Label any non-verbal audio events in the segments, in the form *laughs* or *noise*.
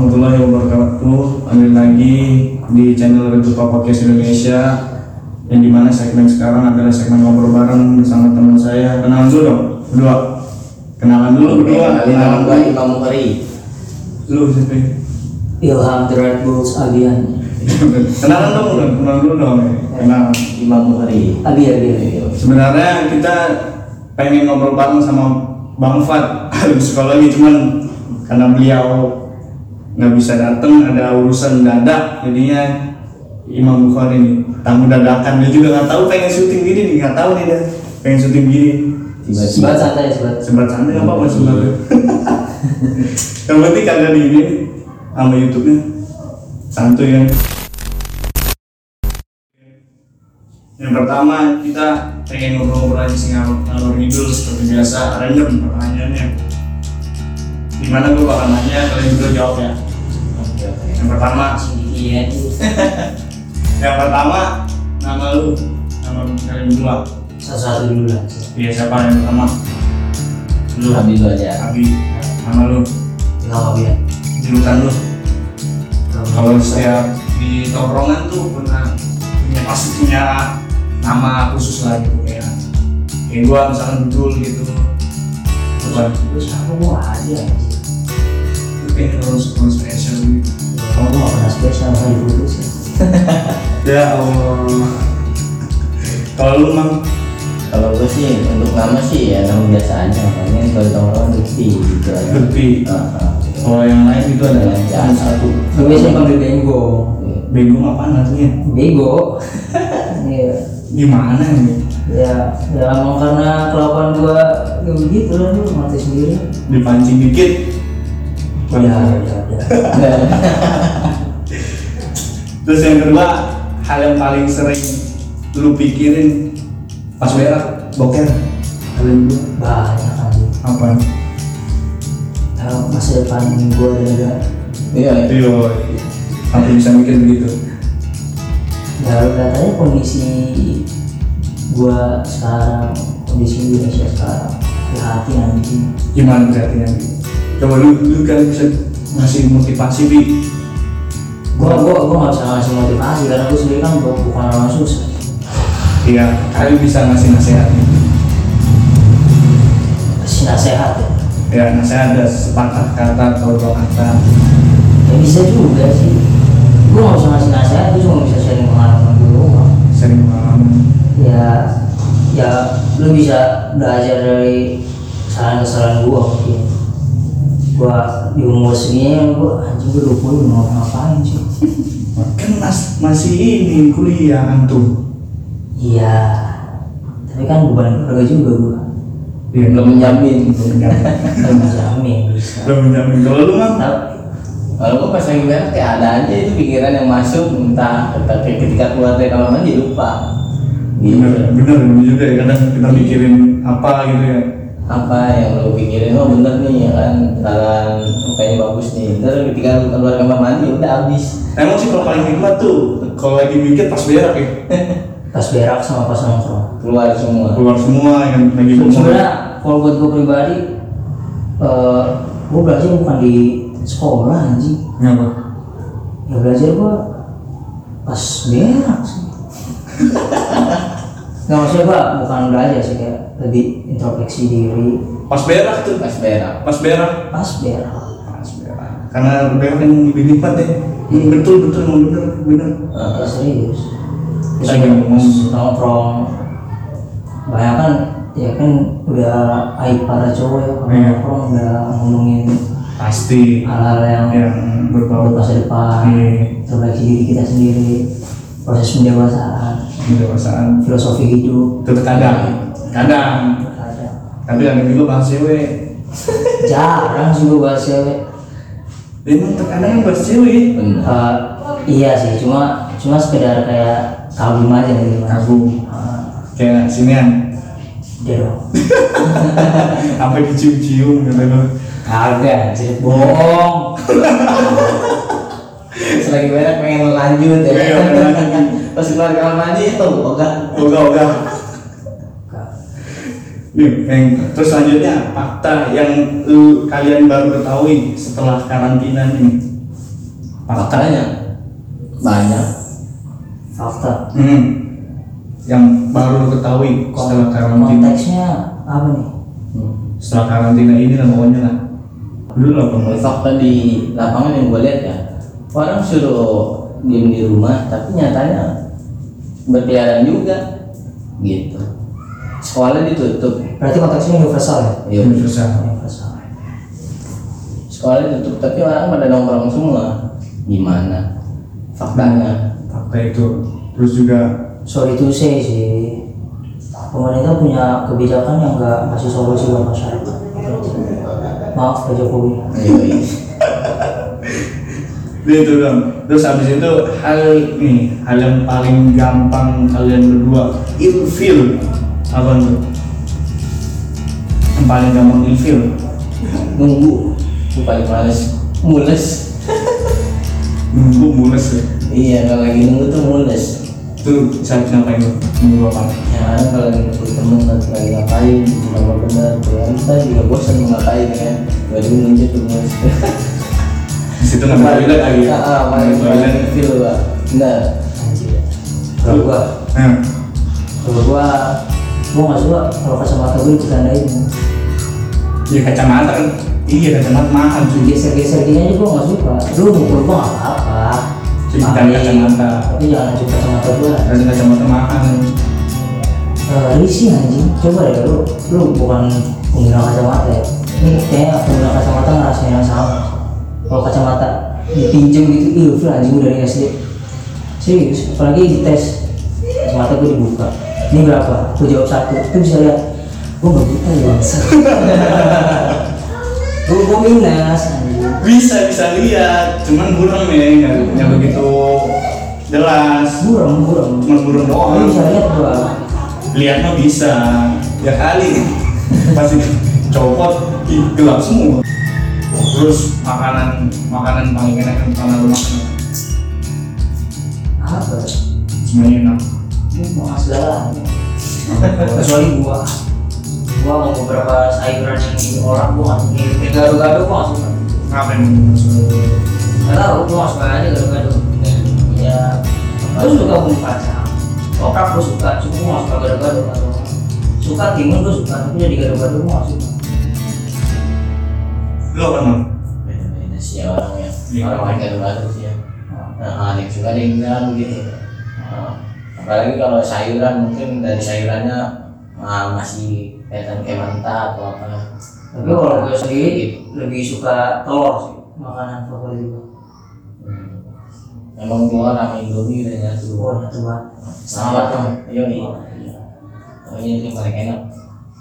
Assalamualaikum warahmatullahi wabarakatuh. Kembali lagi di channel Retupa Podcast Indonesia yang di mana segmen sekarang adalah segmen ngobrol bareng bersama teman saya. Kenalan dulu dong, berdua. Kenalan dulu berdua. Kenalan gua Imam Mukhari. Lu siapa? Ilham The Red Bulls Abian Kenalan dong, kenalan dulu dong. Kenalan. Imam Mukhari. Abi Abi Sebenarnya kita pengen ngobrol bareng sama Bang Fat psikologi cuman karena beliau nggak bisa datang ada urusan dadak jadinya Imam Bukhari nih tamu dadakan dia juga nggak tahu pengen syuting gini nih nggak tahu nih dia pengen syuting gini. Sebat santai sebat sebat santai apa apa sebenarnya *laughs* yang penting kagak di ini sama YouTube-nya. Santuy ya yang pertama kita pengen ngobrol-ngobrol aja sih ngalor ngidul seperti biasa random pertanyaannya. Di mana gue bakal nanya kalian berdua jawab ya yang pertama. Iya. Yang pertama nama lu nama kalian berdua. Satu-satu dulu lah. Iya siapa yang pertama? Lu. Habis lu aja. Abi. Nama lu. Ilham Abian julukan lu? Kalau setiap di tongkrongan tuh pernah punya pasti punya nama khusus lah gitu kayak kayak gua misalkan betul gitu. Terus aku mau aja itu kayak harus harus spesial gitu Kamu tuh gak pernah spesial kali putus ya ya Allah. Kalau lu mang? Kalau gue sih untuk nama sih ya nama biasa aja. Paling kalau di tongkrongan Lutfi gitu aja. Lutfi. Kalau yang lain itu ada Ya, yang satu. Gue biasanya panggil Benggo bego. Apaan artinya? Bego. *laughs* Iya. Gimana nih Ya, ya emang karena kelakuan gua ya begitu lah lu mati sendiri. Dipancing dikit. Ya, ya, ya *laughs* Terus yang kedua, hal yang paling sering lu pikirin pas berak, boker. Kalian berdua Banyak aja apa? Ya, masa depan gua dan juga Iya. Iya, sampai bisa mikir begitu. Ya lihat aja kondisi gua sekarang Kondisi Indonesia sekarang Hati nanti Gimana berarti nanti? Coba lu, lu kan bisa ngasih motivasi bi. Gua, gua, gua gak bisa ngasih motivasi Karena gua sendiri kan bu- bukan orang susah Iya, kalian bisa ngasih nasihat. Kasih nasihat ya Ya, nasihat ada sepatah kata atau dua kata. Ya bisa juga sih Gua gak bisa ngasih nasihat, gua cuma bisa sharing pengalaman gue doang Sering pengalaman. ya ya lu bisa belajar dari kesalahan-kesalahan gua mungkin gua di umur segini gua anjing gua lupa lu mau ngapain sih Kan mas, masih ini kuliah antum. iya tapi kan beban keluarga juga gua Iya, Belum menjamin. belum menjamin. belum menjamin bisa Belum menjamin. Kalau lu mah Kalau gue pas lagi berak kayak ada aja itu pikiran yang masuk entah entah kayak ketika keluar dari kamar mandi lupa. Gitu. bener, bener, bener juga ya kadang kita mikirin apa gitu ya. Apa yang lo pikirin? Oh bener nih ya kan? Jalan kayaknya bagus nih. Terus ketika lu keluar kamar mandi udah habis. Emang sih kalau paling nikmat tuh kalau lagi mikir pas berak ya? *laughs* Pas berak sama pas nongkrong. Keluar semua. Keluar semua yang lagi sebenarnya kalau buat gua pribadi eh gua belajar bukan di sekolah anjing. Ngapa? ya belajar gua pas berak sih *laughs* nggak maksudnya gua bukan belajar sih kayak lebih introspeksi diri Pas berak tuh. pas berak Pas berak. pas berak Pas berak. Karena berak yang lebih nikmat ya. Iya. Betul betul emang bener bener. ya serius terus nongkrong banyak kan ya kan udah aib para cowok ya kalau Iya. nongkrong udah ngomongin Pasti hal-hal yang yang berbau masa depan Iya. perbaiki diri kita sendiri proses pendewasaan kedewasaan. filosofi hidup Itu kadang kadang ada tapi ada juga bahas cewek. jarang sih gua bahas cewek Emang terkadang yang bahas cewek. Eh, iya sih cuma cuma sekedar kayak kagum aja gitu. Kagum. Eh, Kayak sinian. dia dong Sampai dicium-cium gitu kagak bohong *laughs* selagi berak pengen lanjut ya Iya, pas keluar kamar mandi itu ogah Oga oga. Nih, terus selanjutnya fakta yang lu, kalian baru ketahui setelah karantina ini. Fakta. Faktanya banyak. Hmm. fakta Yang baru ketahui setelah karantina. konteksnya apa nih Hmm. Setelah karantina ini lah pokoknya lah. Dulu lah. Fakta di lapangan yang gue lihat ya, orang suruh diem di rumah, tapi nyatanya berkeliaran juga, gitu. Sekolah ditutup, berarti konteksnya universal ya Iya, Universal. universal sekolah ditutup, tapi orang pada nongkrong semua. Gimana? Faktanya. Fakta itu. Terus juga sorry to say sih pemerintah punya kebijakan yang nggak kasih solusi buat masyarakat maaf Pak Jokowi Iya, itu dong. Terus habis itu hal nih, hal yang paling gampang kalian berdua ilfil apa tuh? Yang paling gampang ilfil. nunggu, gue paling males, mules. Nunggu mules ya. Iya, kalau lagi nunggu tuh mules. Itu saat ngapain lu? Nunggu apa? Ya kalau lagi ketemu temen lagi lagi ngapain, nama bener, tuh kita juga bosan ngapain kan. Dulu muncul tuh mules. *laughs* Di situ nggak ada toilet lagi. Ah, ah, Nggak toilet. feel pak. Benar. anjir kalau gua Nah, kalau gua gua nggak suka kalau kacamata gua dicandain ya kacamata kan. Iya kacamata mahal cuy. geser-geser gini aja gua nggak suka lu ngukur gua nggak apa-apa Cuci Pakai, kacamata. tapi jangan cuci kacamata gua Dan kacamata mahal. Eh, risih anjing coba deh lu lu bukan pengguna kacamata ya ini kayaknya pengguna kacamata ngerasain yang sama kalau kacamata dipinjam gitu ilfil anjing udah dari SD serius apalagi di tes kacamata gue dibuka. Ini berapa? Gue jawab satu. Itu bisa lihat. Gue nggak buta ya. *laughs* Gue gue minus anjing. Bisa bisa lihat, cuman burem ya, nggak nggak begitu jelas. buram buram Cuman burem gue doang. bisa lihat gua. Lihat mah bisa. Ya kali. Pasti copot gelap semua terus makanan makanan paling enak yang pernah lu makan? Apa? Ya? semuanya enak. Ini mau segala kecuali gua. Gua mau beberapa sayuran yang di orang gua nggak suka. Kayak gado-gado gua nggak suka. Ngapain nggak tahu gua nggak suka aja gado-gado ya gua suka bumbu kacang. Toprak gua suka cuma gua nggak suka gado-gado suka timun gua suka tapi jadi gado-gado gua nggak suka lu apa mam Beda-beda sih ya orang ya. Iya. Orang main gado-gado sih ya. Nah, ada yang suka ada yang enggak gitu. Nah, apalagi kalau sayuran mungkin dari sayurannya ah, masih kelihatan kayak mentah atau apa. tapi kalau gua sendiri lebih suka telur sih makanan favorit Hmm. Emang gua sama Indomie udah nyatu. gua nyatu banget Sama tuh. Iya nih. Oh, ini yang paling enak.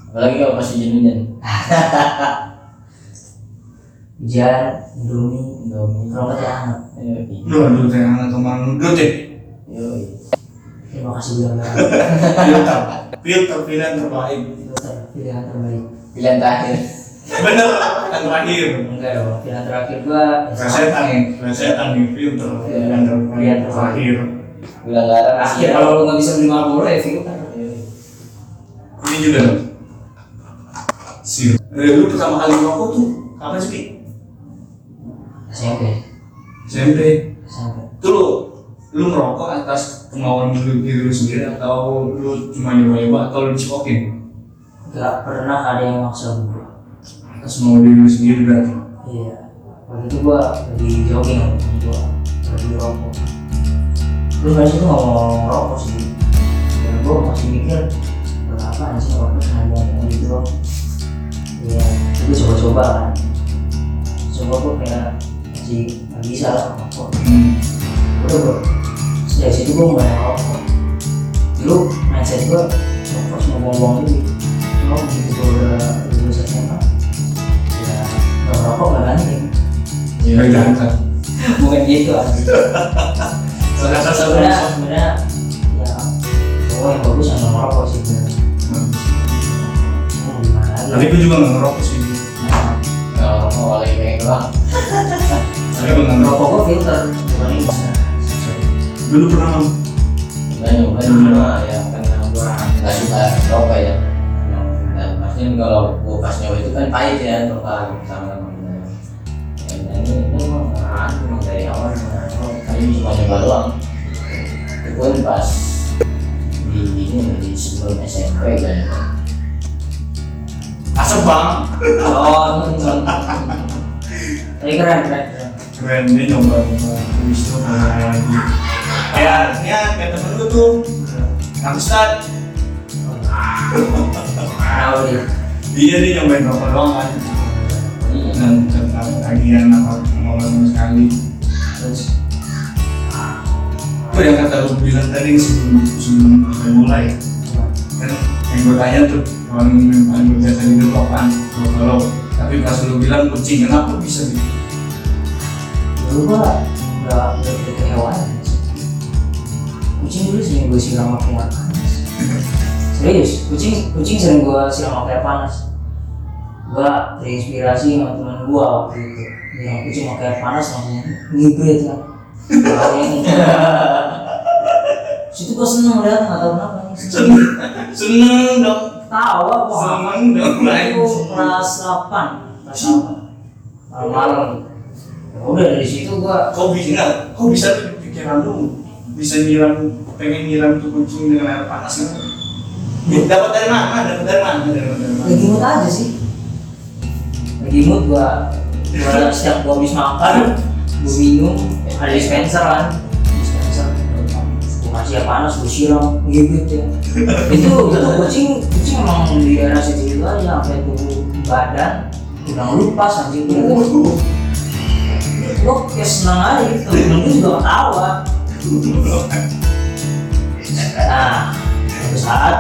Apalagi kalau masih jenuh *laughs* hujan indomie Indomie. kalau nggak teh hangat lu aduh saya anak teman lu deh Iya. terima kasih bilang filter filter pilihan terbaik. Pilihan terbaik. Pilihan terakhir. bener yang terakhir. Enggak dong pilihan terakhir gua resetan resetan nih filter pilihan ter- pilihan terakhir. Bilang garam. akhir kalau lu nggak bisa beli Marlboro ya filter ini juga. Sih eh, lu pertama kali ngerokok tuh kapan sih? SMP SMP SMP itu lu lu ngerokok atas kemauan lu diri lu sendiri atau lu cuma nyoba-nyoba atau lu dicekokin? Nggak pernah ada yang maksa gua. Atas mau diri lu sendiri berarti? Iya. Waktu itu gua lagi jogging gua lagi rokok terus situ nggak mau ngerokok sih? Dan gua masih mikir berapa sih ngerokok seharian yang gitu doang? Iya itu coba-coba kan. Coba gua kayak masih nggak bisa lah ngerokok hmm. udah bro. Dari situ gue mulai ngerokok dulu mindset gue ngerokok cuma buang-buang duit cuma begitu gue udah lulus SMA ya nggak ngerokok nggak ganteng Gak ganteng bukan gitu ah. Ternyata sebenarnya sebenarnya ya cowok yang bagus yang nggak ngerokok sih sebenarnya gimana lagi? Tapi gue juga gak ngerokok sih. Nah, Kalau rokok oleh kayak doang. Tapi gak ngerokok rokok gue filter? Bukan ini Dulu pernah Mam? Gue nyoba cuma ya karena gua nggak suka rokok ya. Nggak Mungkin kalau gua pas nyoba itu kan pahit ya untuk kali pertama Ya, dan ini ini emang aku emang dari awal nah, ini cuma nyoba doang. Itu pun pas di ini di sebelum SMP kan. asap bang. *laughs* Oh. Tapi keren, keren, keren. dia nyoba itu mulai lagi ya ya kayak temen lu tuh Kang Ustad Tahu dia. dia dia nyobain rokok doang kan Iya. dan tentang tagihan apa ngomong sama sekali terus itu yang kata lu bilang tadi sebelum sebelum kita mulai kan yang gue tanya tuh orang yang paling berjasa di kalau kalau tapi pas lu bilang kucing kenapa bisa gitu Dulu gua nggak nggak deket hewan. Kucing dulu sering gue siram pakai air panas. Serius, kucing kucing sering gue siram pakai air panas. Gua terinspirasi sama teman gua waktu itu. Yang kucing pakai air panas langsung ngibrit kan. Bayangin. Situ gua seneng lihat nggak tahu kenapa seneng seneng dong Tawa gua seneng dong itu kelas 8 kelas 8 malam-malam Ya udah dari situ gua kau bisa? kau bisa tuh pikiran lu? Bisa nyiram pengen nyiram tuh kucing dengan air panas Ya, dapat dari mana? Dapat dari mana? Dari mana dari mana? Lagi mood aja sih. Lagi mood gua gua *laughs* setiap gua habis makan gua minum ada dispenser kan. Dispenser gua kasih air panas gua siram gigit ya. *laughs* Itu itu kucing kucing emang di daerah situ itu aja sampai tubuh badan udah ngelupas anjing gua kayak senang aja gitu. Temen gue juga ketawa. Nah suatu saat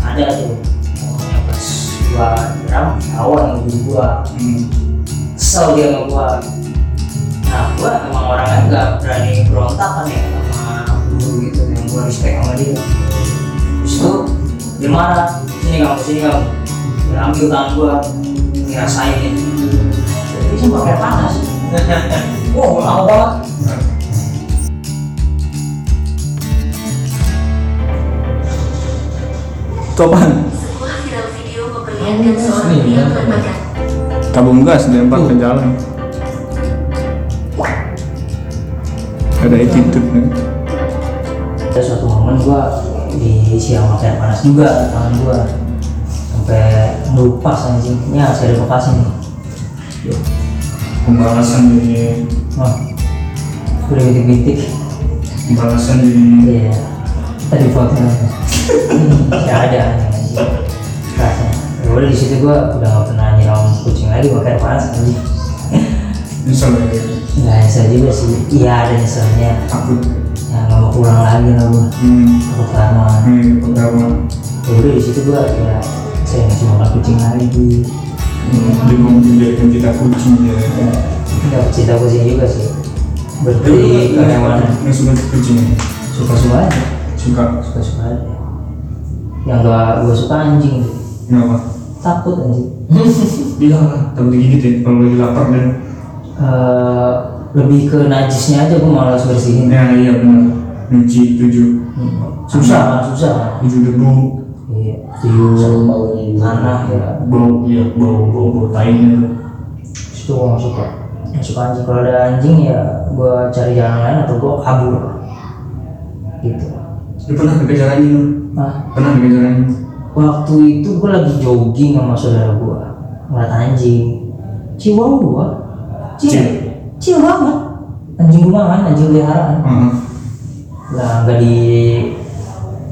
ada tuh. Momennya pas gram lawan sama guru gua. Hmm. kesel dia sama gua. Nah gua emang orangnya nggak berani berontak kan ya sama guru gitu yang gua respect sama dia. Terus itu dia marah sini kamu sini kamu. Dia ambil tangan gua ngerasain gitu jadi dia pakai panas wow lama banget. Itu apaan? Sebuah viral video memperlihatkan seorang pria berbadan Tabung gas dilempar ke jalan. Ada attitude nih. ada suatu momen gua di siang air panas juga tangan gua. Sampai ngelupas anjingnya saya ada bekasnya nih. Pembalasan jadi wah udah bintik-bintik pembalasan jadi iya. Tadi foto nggak ada rasanya ya udah di situ gua udah nggak pernah nyiram kucing lagi pakai air panas anjing nyesel ya nggak nyesel juga sih. Iya ada nyeselnya. Takut. ya nggak mau pulang lagi lah gua. Hmm. takut lama. Hmm. Pertama. ya udah di situ gua ya saya ngasih makan kucing lagi. Dia mau menjadikan kita kucing ya. Nggak cinta kucing juga sih. Berarti nggak- karyawan nggak suka kucing ya? suka-suka aja. Suka. suka-suka aja. Yang gak gue suka anjing. Kenapa? takut anjing. Bilang *laughs* lah, takut digigit ya kalau lagi lapar dan Eh, lebih ke najisnya aja gue malas bersihin. Ya iya benar. Nyuci tujuh. Hmm. susah. Kan susah. Tujuh debu. Iya. Tiup baunya tanah ya. Bau iya bau bau bau tainya tuh. itu gue gak suka suka anjing kalau ada anjing ya gue cari jalan lain atau gue kabur. Gitu. Lu pernah dikejar anjing lu? nah Pernah dikejar anjing? waktu itu gue lagi jogging sama saudara gue ngeliat anjing. Ciwau gue ciu ciu banget. Anjing rumahan anjing peliharaan. Heeh. lah nggak di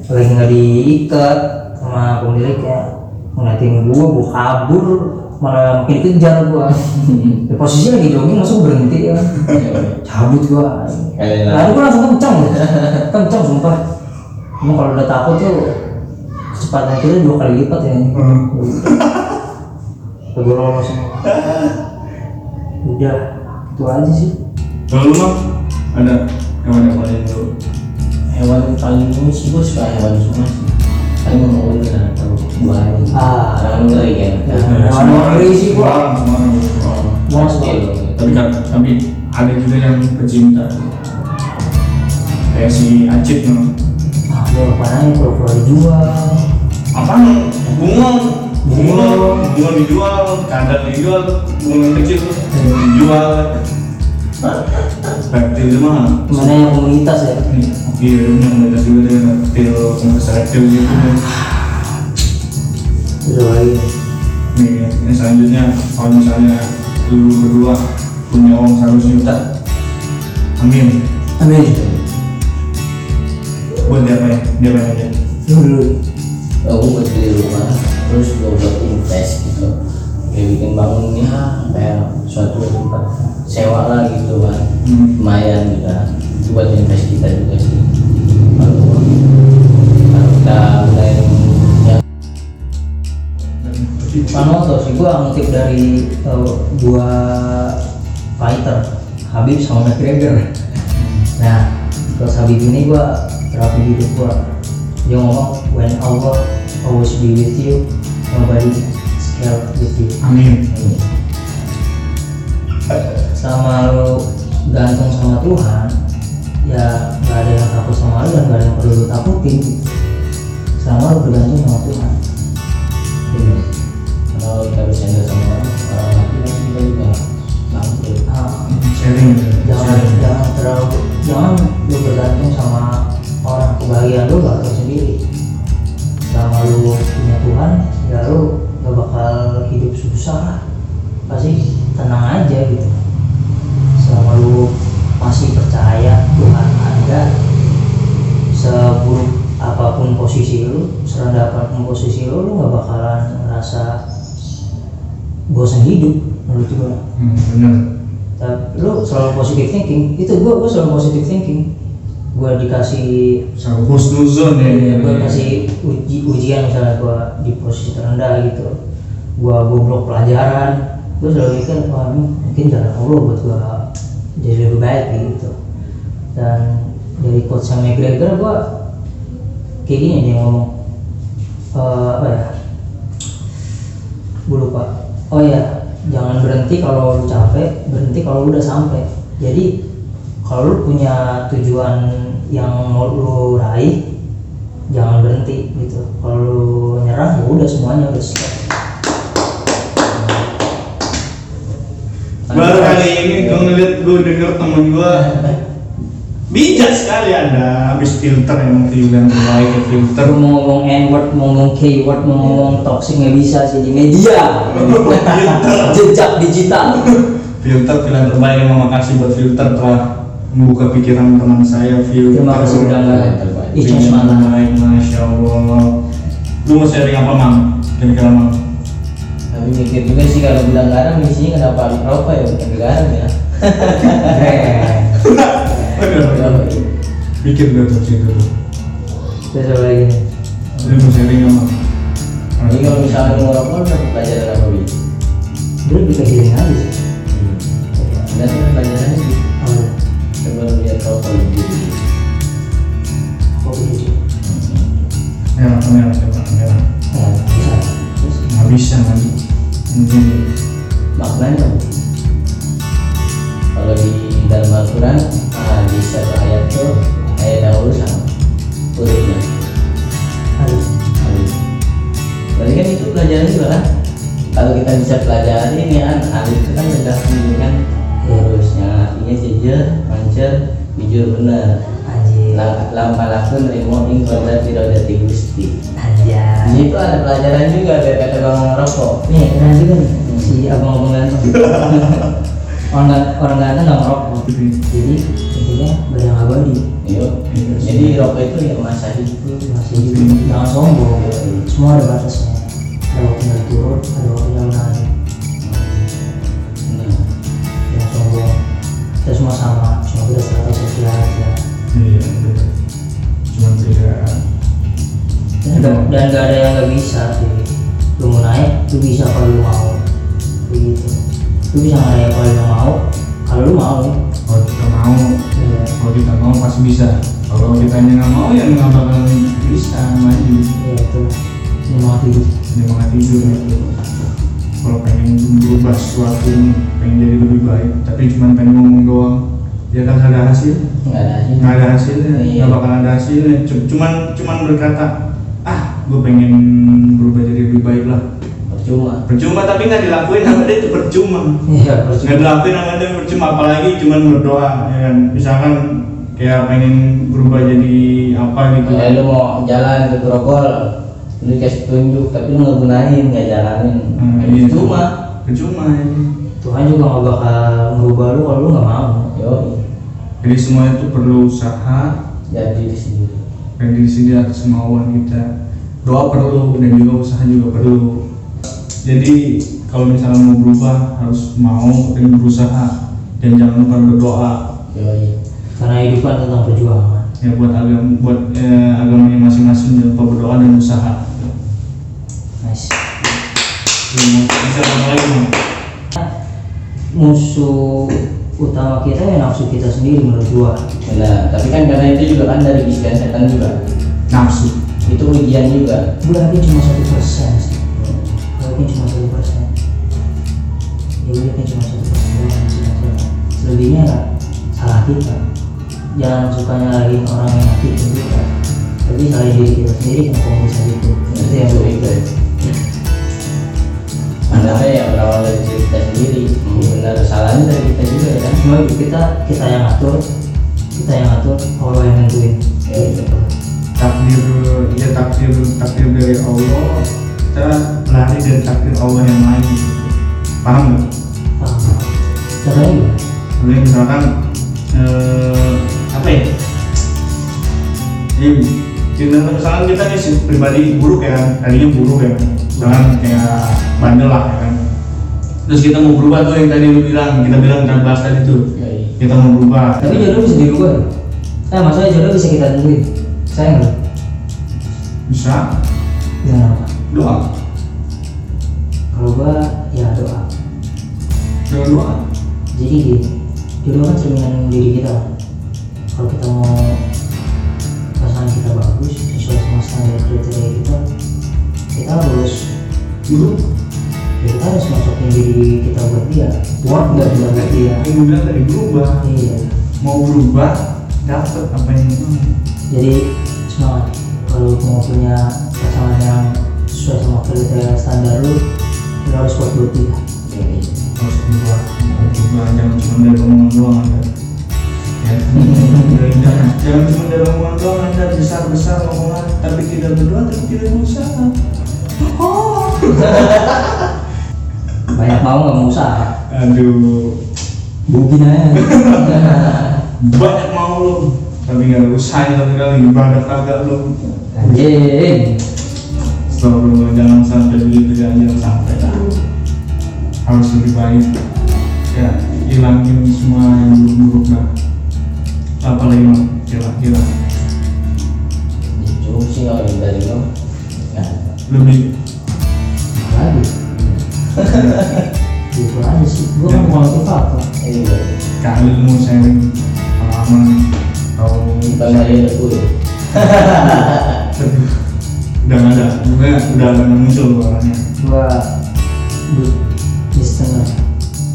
lagi nggak diikat sama pemiliknya. Ngeliatin gua gua kabur malah makin dikejar gua. *laughs* Di posisi lagi jogging masuk berhenti ya. Cabut gua. Lalu gua langsung kencang loh kencang sumpah. Emang kalau udah takut tuh kecepatan kita dua kali lipat ya. Gue lolos semua udah itu aja sih. Kalau lu mah ada hewan yang paling lu hewan yang paling ini sih gue suka hewan semua sih. Paling mau Ah. kan Ya, ngeri sih, loh. tapi kan tapi ada juga yang pecinta kayak si Acit no. ah apa nanya pura-pura dijual apaan bunga bunglon bunglon dijual kandang dijual bunglon kecil dijual reptil itu mah mana yang komunitas ya iya yang mereka juga dengan reptil komunitas reptil gitu nih ya, ini selanjutnya kalau misalnya lu berdua punya uang 100 juta amin. Amin. Buat dia apa ya? Dia apa aja. Dulu. Aku buat beli rumah terus gue buat invest gitu. Kayak bikin bangun ya kayak suatu tempat. Sewa lah gitu kan. Hmm. lumayan gitu kan. Itu buat invest kita juga sih Panoto sih gua ngutip dari uh, dua fighter Habib sama McGregor. *laughs* Nah terus Habib ini gua terapi hidup gua. Dia ngomong when Allah always be with you. Nobody scared with you. Amin. Selama lu gantung sama Tuhan ya gak ada yang takut sama lu dan gak ada yang perlu lu takutin. Selama lu bergantung sama Tuhan kalau kita bercanda sama orang mati nanti kita juga. Ah, sharing jangan jangan terlalu jangan lu bergantung sama orang kebahagiaan lu gak lu sendiri. Selama lu punya Tuhan ya lu gak bakal hidup susah pasti tenang aja gitu selama lu masih percaya Tuhan ada seburuk apa pun posisi lu serendah apa pun posisi lu lu gak bakalan ngerasa bosan hidup menurut gua. Hmm, tapi lu selalu positive thinking. Itu gua gua selalu positive thinking. Gua dikasih selalu husnuzon ya ya, gua kasih uji, ujian misalnya gua di posisi terendah gitu. Gua goblok pelajaran. Gua selalu mikir wah ini mungkin jalan Allah buat gua jadi lebih baik gitu. Dan dari coach Sam McGregor gua kayak gini dia ngomong eh, apa ya gue lupa oh ya jangan berhenti kalau lu capek berhenti kalau lu udah sampai. Jadi kalau lu punya tujuan yang mau lu raih jangan berhenti gitu. Kalau lu nyerah ya udah semuanya udah stop baru kali ini gue ngeliat gue denger temen gue *laughs* bijak sekali ada habis filter emang pilihan terbaik ya filter. Mau ngomong N word, mau ngomong K word, mau ngomong toxic nggak bisa sih di media. *laughs* Jejak digital. Filter pilihan terbaik emang makasih buat filter telah membuka pikiran teman saya filter terima kasih udah nggak Pilihan semangat. terbaik masya allah. Lu mau sharing apa mang? Kira-kira mang? Tapi mikir juga sih kalau bilang garam isinya kenapa? Rokok ya bukan garam ya. Aduh, *laughs* *laughs* mikir gak tuh situ tuh terus apa lagi lu mau sharing apa jadi kalau misalnya mau rokok lu dapat pelajaran apa bi dulu bisa healing aja pelajaran juga dari kata bang rokok. Nih keren juga nih. Si abang-abang ganteng *laughs* orang orang ganteng nggak merokok jadi intinya badan abadi Yuk. jadi rokok itu ya masa hidup masih hidup jangan sombong. Semua ada batasnya ada waktunya turun ada waktunya naik. Nah, jangan sombong. Kita semua sama. Cuma kita strata sosial aja dan, dan gak ada yang gak bisa sih. Lu mau naik lu bisa kalau lu mau. Begitu. Lu bisa naik kalau lu mau? Kalau lu mau. Kalau kita mau ya kalau kita mau pasti bisa. Kalau kita nggak mau ya nggak bakal bisa maju. Ya itu semangat hidup semangat gitu kalau pengen berubah sesuatu ini pengen jadi lebih baik tapi cuma pengen ngomong doang ya kan ada hasil. Nggak ada hasilnya nggak ada hasilnya Iya. nggak bakal ada hasilnya. C- cuman cuman berkata gue pengen berubah jadi lebih baik lah. Percuma. Percuma tapi nggak dilakuin sama dia itu percuma. Iya nggak percuma dilakuin sama dia percuma apalagi cuman berdoa ya kan? Misalkan kayak pengen berubah jadi apa gitu. Kayak lu mau jalan ke Grogol, lu dikasih tunjuk tapi lu nggak gunain, nggak jalanin. Hmm, iya. Cuma, percuma ya. Tuhan juga nggak bakal merubah lu kalau lu nggak mau. Yo, jadi semua itu perlu usaha. Jadi diri sendiri. dan di sini atas kemauan kita doa perlu dan juga usaha juga perlu. Jadi kalau misalnya mau berubah harus mau dan berusaha. Dan jangan lupa berdoa. Yo, karena hidup kan tentang perjuangan. Ya buat agama buat eh, agamanya masing-masing jangan lupa berdoa dan usaha. Nice. Ya, bisa lagi musuh utama kita ya nafsu kita sendiri menurut gua. Benar, tapi kan karena itu juga kan dari bisikan setan juga. nafsu Itu ujian juga. yakin cuma satu persen yakin cuma satu persen ya yakin cuma satu persen yang salah. selebihnya nggak salah kita jangan suka nyalahin orang yang nyakitin kita tapi salahin diri kita sendiri kenapa bisa gitu itu yang itu gua itu. Karena ya berawal dari diri kita sendiri. Benar salahnya dari kita juga ya kan. cuma kita kita yang atur kita yang atur Allah yang nentuin Ya, itu. Takdir ya takdir takdir dari Allah kita lari dari takdir Allah yang lain paham nggak? paham contohnya? Jadi misalkan eh, apa ya? Jadi kita misalkan kita nih pribadi buruk ya kan, tadinya buruk ya kan, misalkan kayak bandel lah ya kan. Terus kita mau berubah tuh yang tadi lu bilang, kita bilang kita bahas tadi tuh, Ya, iya. kita mau berubah. tapi jodoh bisa dirubah eh maksudnya jodoh bisa kita tentuin saya nggak Bisa? Gimana apa doa, kalau gua ya doa. Dengan doa. jadi gini jodoh kan cerminan diri kita kan kalau kita mau pasangan kita bagus sesuai sama standar kriteria kita kita harus Buruk. ya kita harus masukin diri kita buat dia. Worth nggak kita buat dia. Yang gue bilang tadi berubah, iya. Mau berubah, dapet apa yang jadi semangat kalau mau punya pasangan yang sesuai sama kriteria standar lu lu harus kuat buat dia Ya, iya. harus mau berubah jangan cuma dari omongan doang anda. Ya. *laughs* Jangan cuma dari omongan doang anda. Besar besar omongan. Tapi tidak berdoa tapi tidak berusaha *laughs* banyak mau nggak mau usaha aduh. Bugin aja. *laughs* Banyak mau lo tapi nggak sama sekali ibadah kagak lo anjing. Astagfirullah jangan sampai begitu jangan jangan sampai dah harus lebih baik. Ya hilangin semua yang buruk-buruk dah apa lagi mau hilang hilang Cukup sih kalau yang dari lo. Ya. lebih lagi. *laughs* Gitu aja sih. Gua kan mau motivator Iya. kali lu mau sharing pengalaman atau Bukan dari aku ya. Udah nggak ada gue udah nggak muncul orangnya gua di listener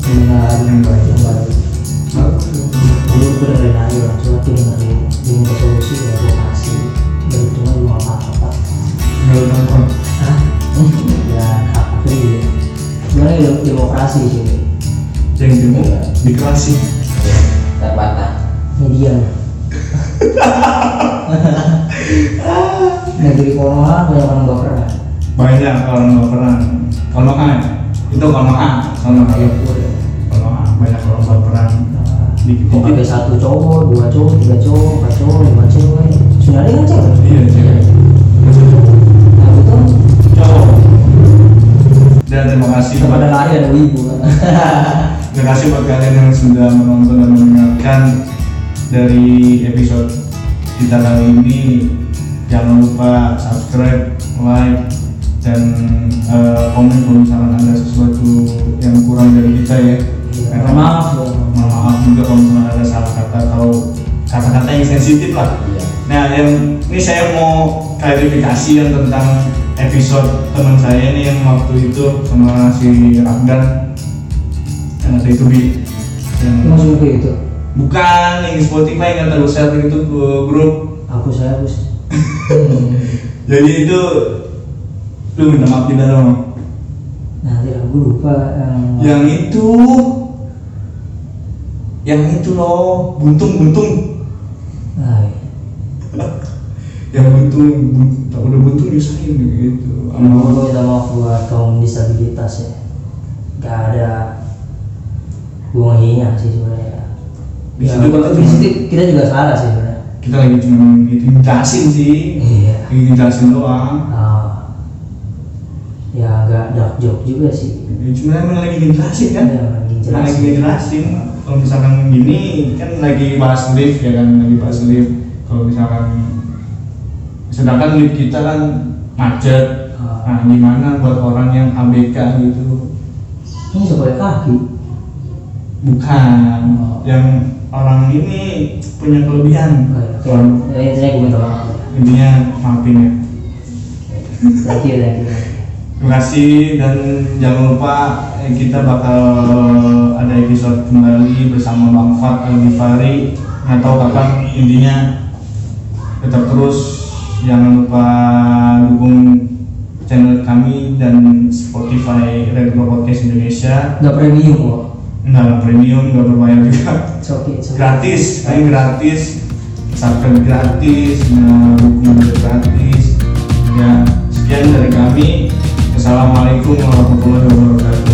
pendengar Yang baik. yang baik dulu gua dengerin aja orang tua tuh dengerin diminta solusi ya gua kasih dari cuma nggak apa-apa nggak lu nonton Hah? ya hak free gimana ya demokrasi sih yang demo Terbatas. media negeri corona banyak orang gak pernah? Banyak orang pernah. Kalau A itu kalau A kalau A kalau A banyak orang pernah. Dikit Kok ada satu cowok, dua cowok, tiga cowok, empat cowok, lima cewek Sebenarnya kan cewek? Iya cewek. Maksudnya Nah itu cowok. Dan terima kasih kepada lari ada ibu. *laughs* Terima kasih buat kalian yang sudah menonton dan mendengarkan dari episode kita kali ini. Jangan lupa subscribe, like, dan eh, komen kalau misalkan ada sesuatu yang kurang dari kita ya. Mohon maaf ya Mohon maaf juga kalau misalkan ada salah kata atau kata-kata yang sensitif lah. Iya. Nah, yang ini saya mau klarifikasi yang tentang episode teman saya ini yang waktu itu sama si Rafdan yang ada itu bi yang kayak gitu bukan yang di Spotify yang terus share itu ke grup Hapus saya hapus *laughs* jadi itu lu minta maaf tidak dong Nah, tidak gue lupa yang yang itu yang itu loh buntung buntung Nah, *laughs* iya. yang buntung bun- tak udah buntung nyusahin gitu Gue minta maaf buat kaum disabilitas ya. Gak ada menghina sih sebenarnya. Di Ya, situ kan di situ kita juga salah sih sebenarnya. kita lagi cuma gitu jelasin sih Iya. lagi jelasin doang Ah. ya agak dark joke juga sih. Ya, cuma emang lagi ngejelasin kan Iya, lagi jelasin. lagi ngejelasin kalau misalkan gini kan lagi bahas lift ya kan lagi bahas lift kalau misalkan sedangkan lift kita kan macet Ah. nah gimana buat orang yang ABK gitu Ini bisa pakai kaki. Bukan Oh. yang orang ini punya kelebihan. Kalau Ya, intinya gue minta maaf. ya. intinya maafin ya Thank you, thank you. Terima kasih dan jangan lupa eh, kita bakal ada episode kembali bersama Bang Fat Al Ghifari nggak tahu kapan intinya tetap terus jangan lupa dukung channel kami dan Spotify Retro Podcast Indonesia Gak premium kok. Nggak premium nggak berbayar juga. Okay, okay. gratis ini gratis. Subscribe gratis nah, juga gratis. Ya sekian dari kami. Assalamualaikum warahmatullahi wabarakatuh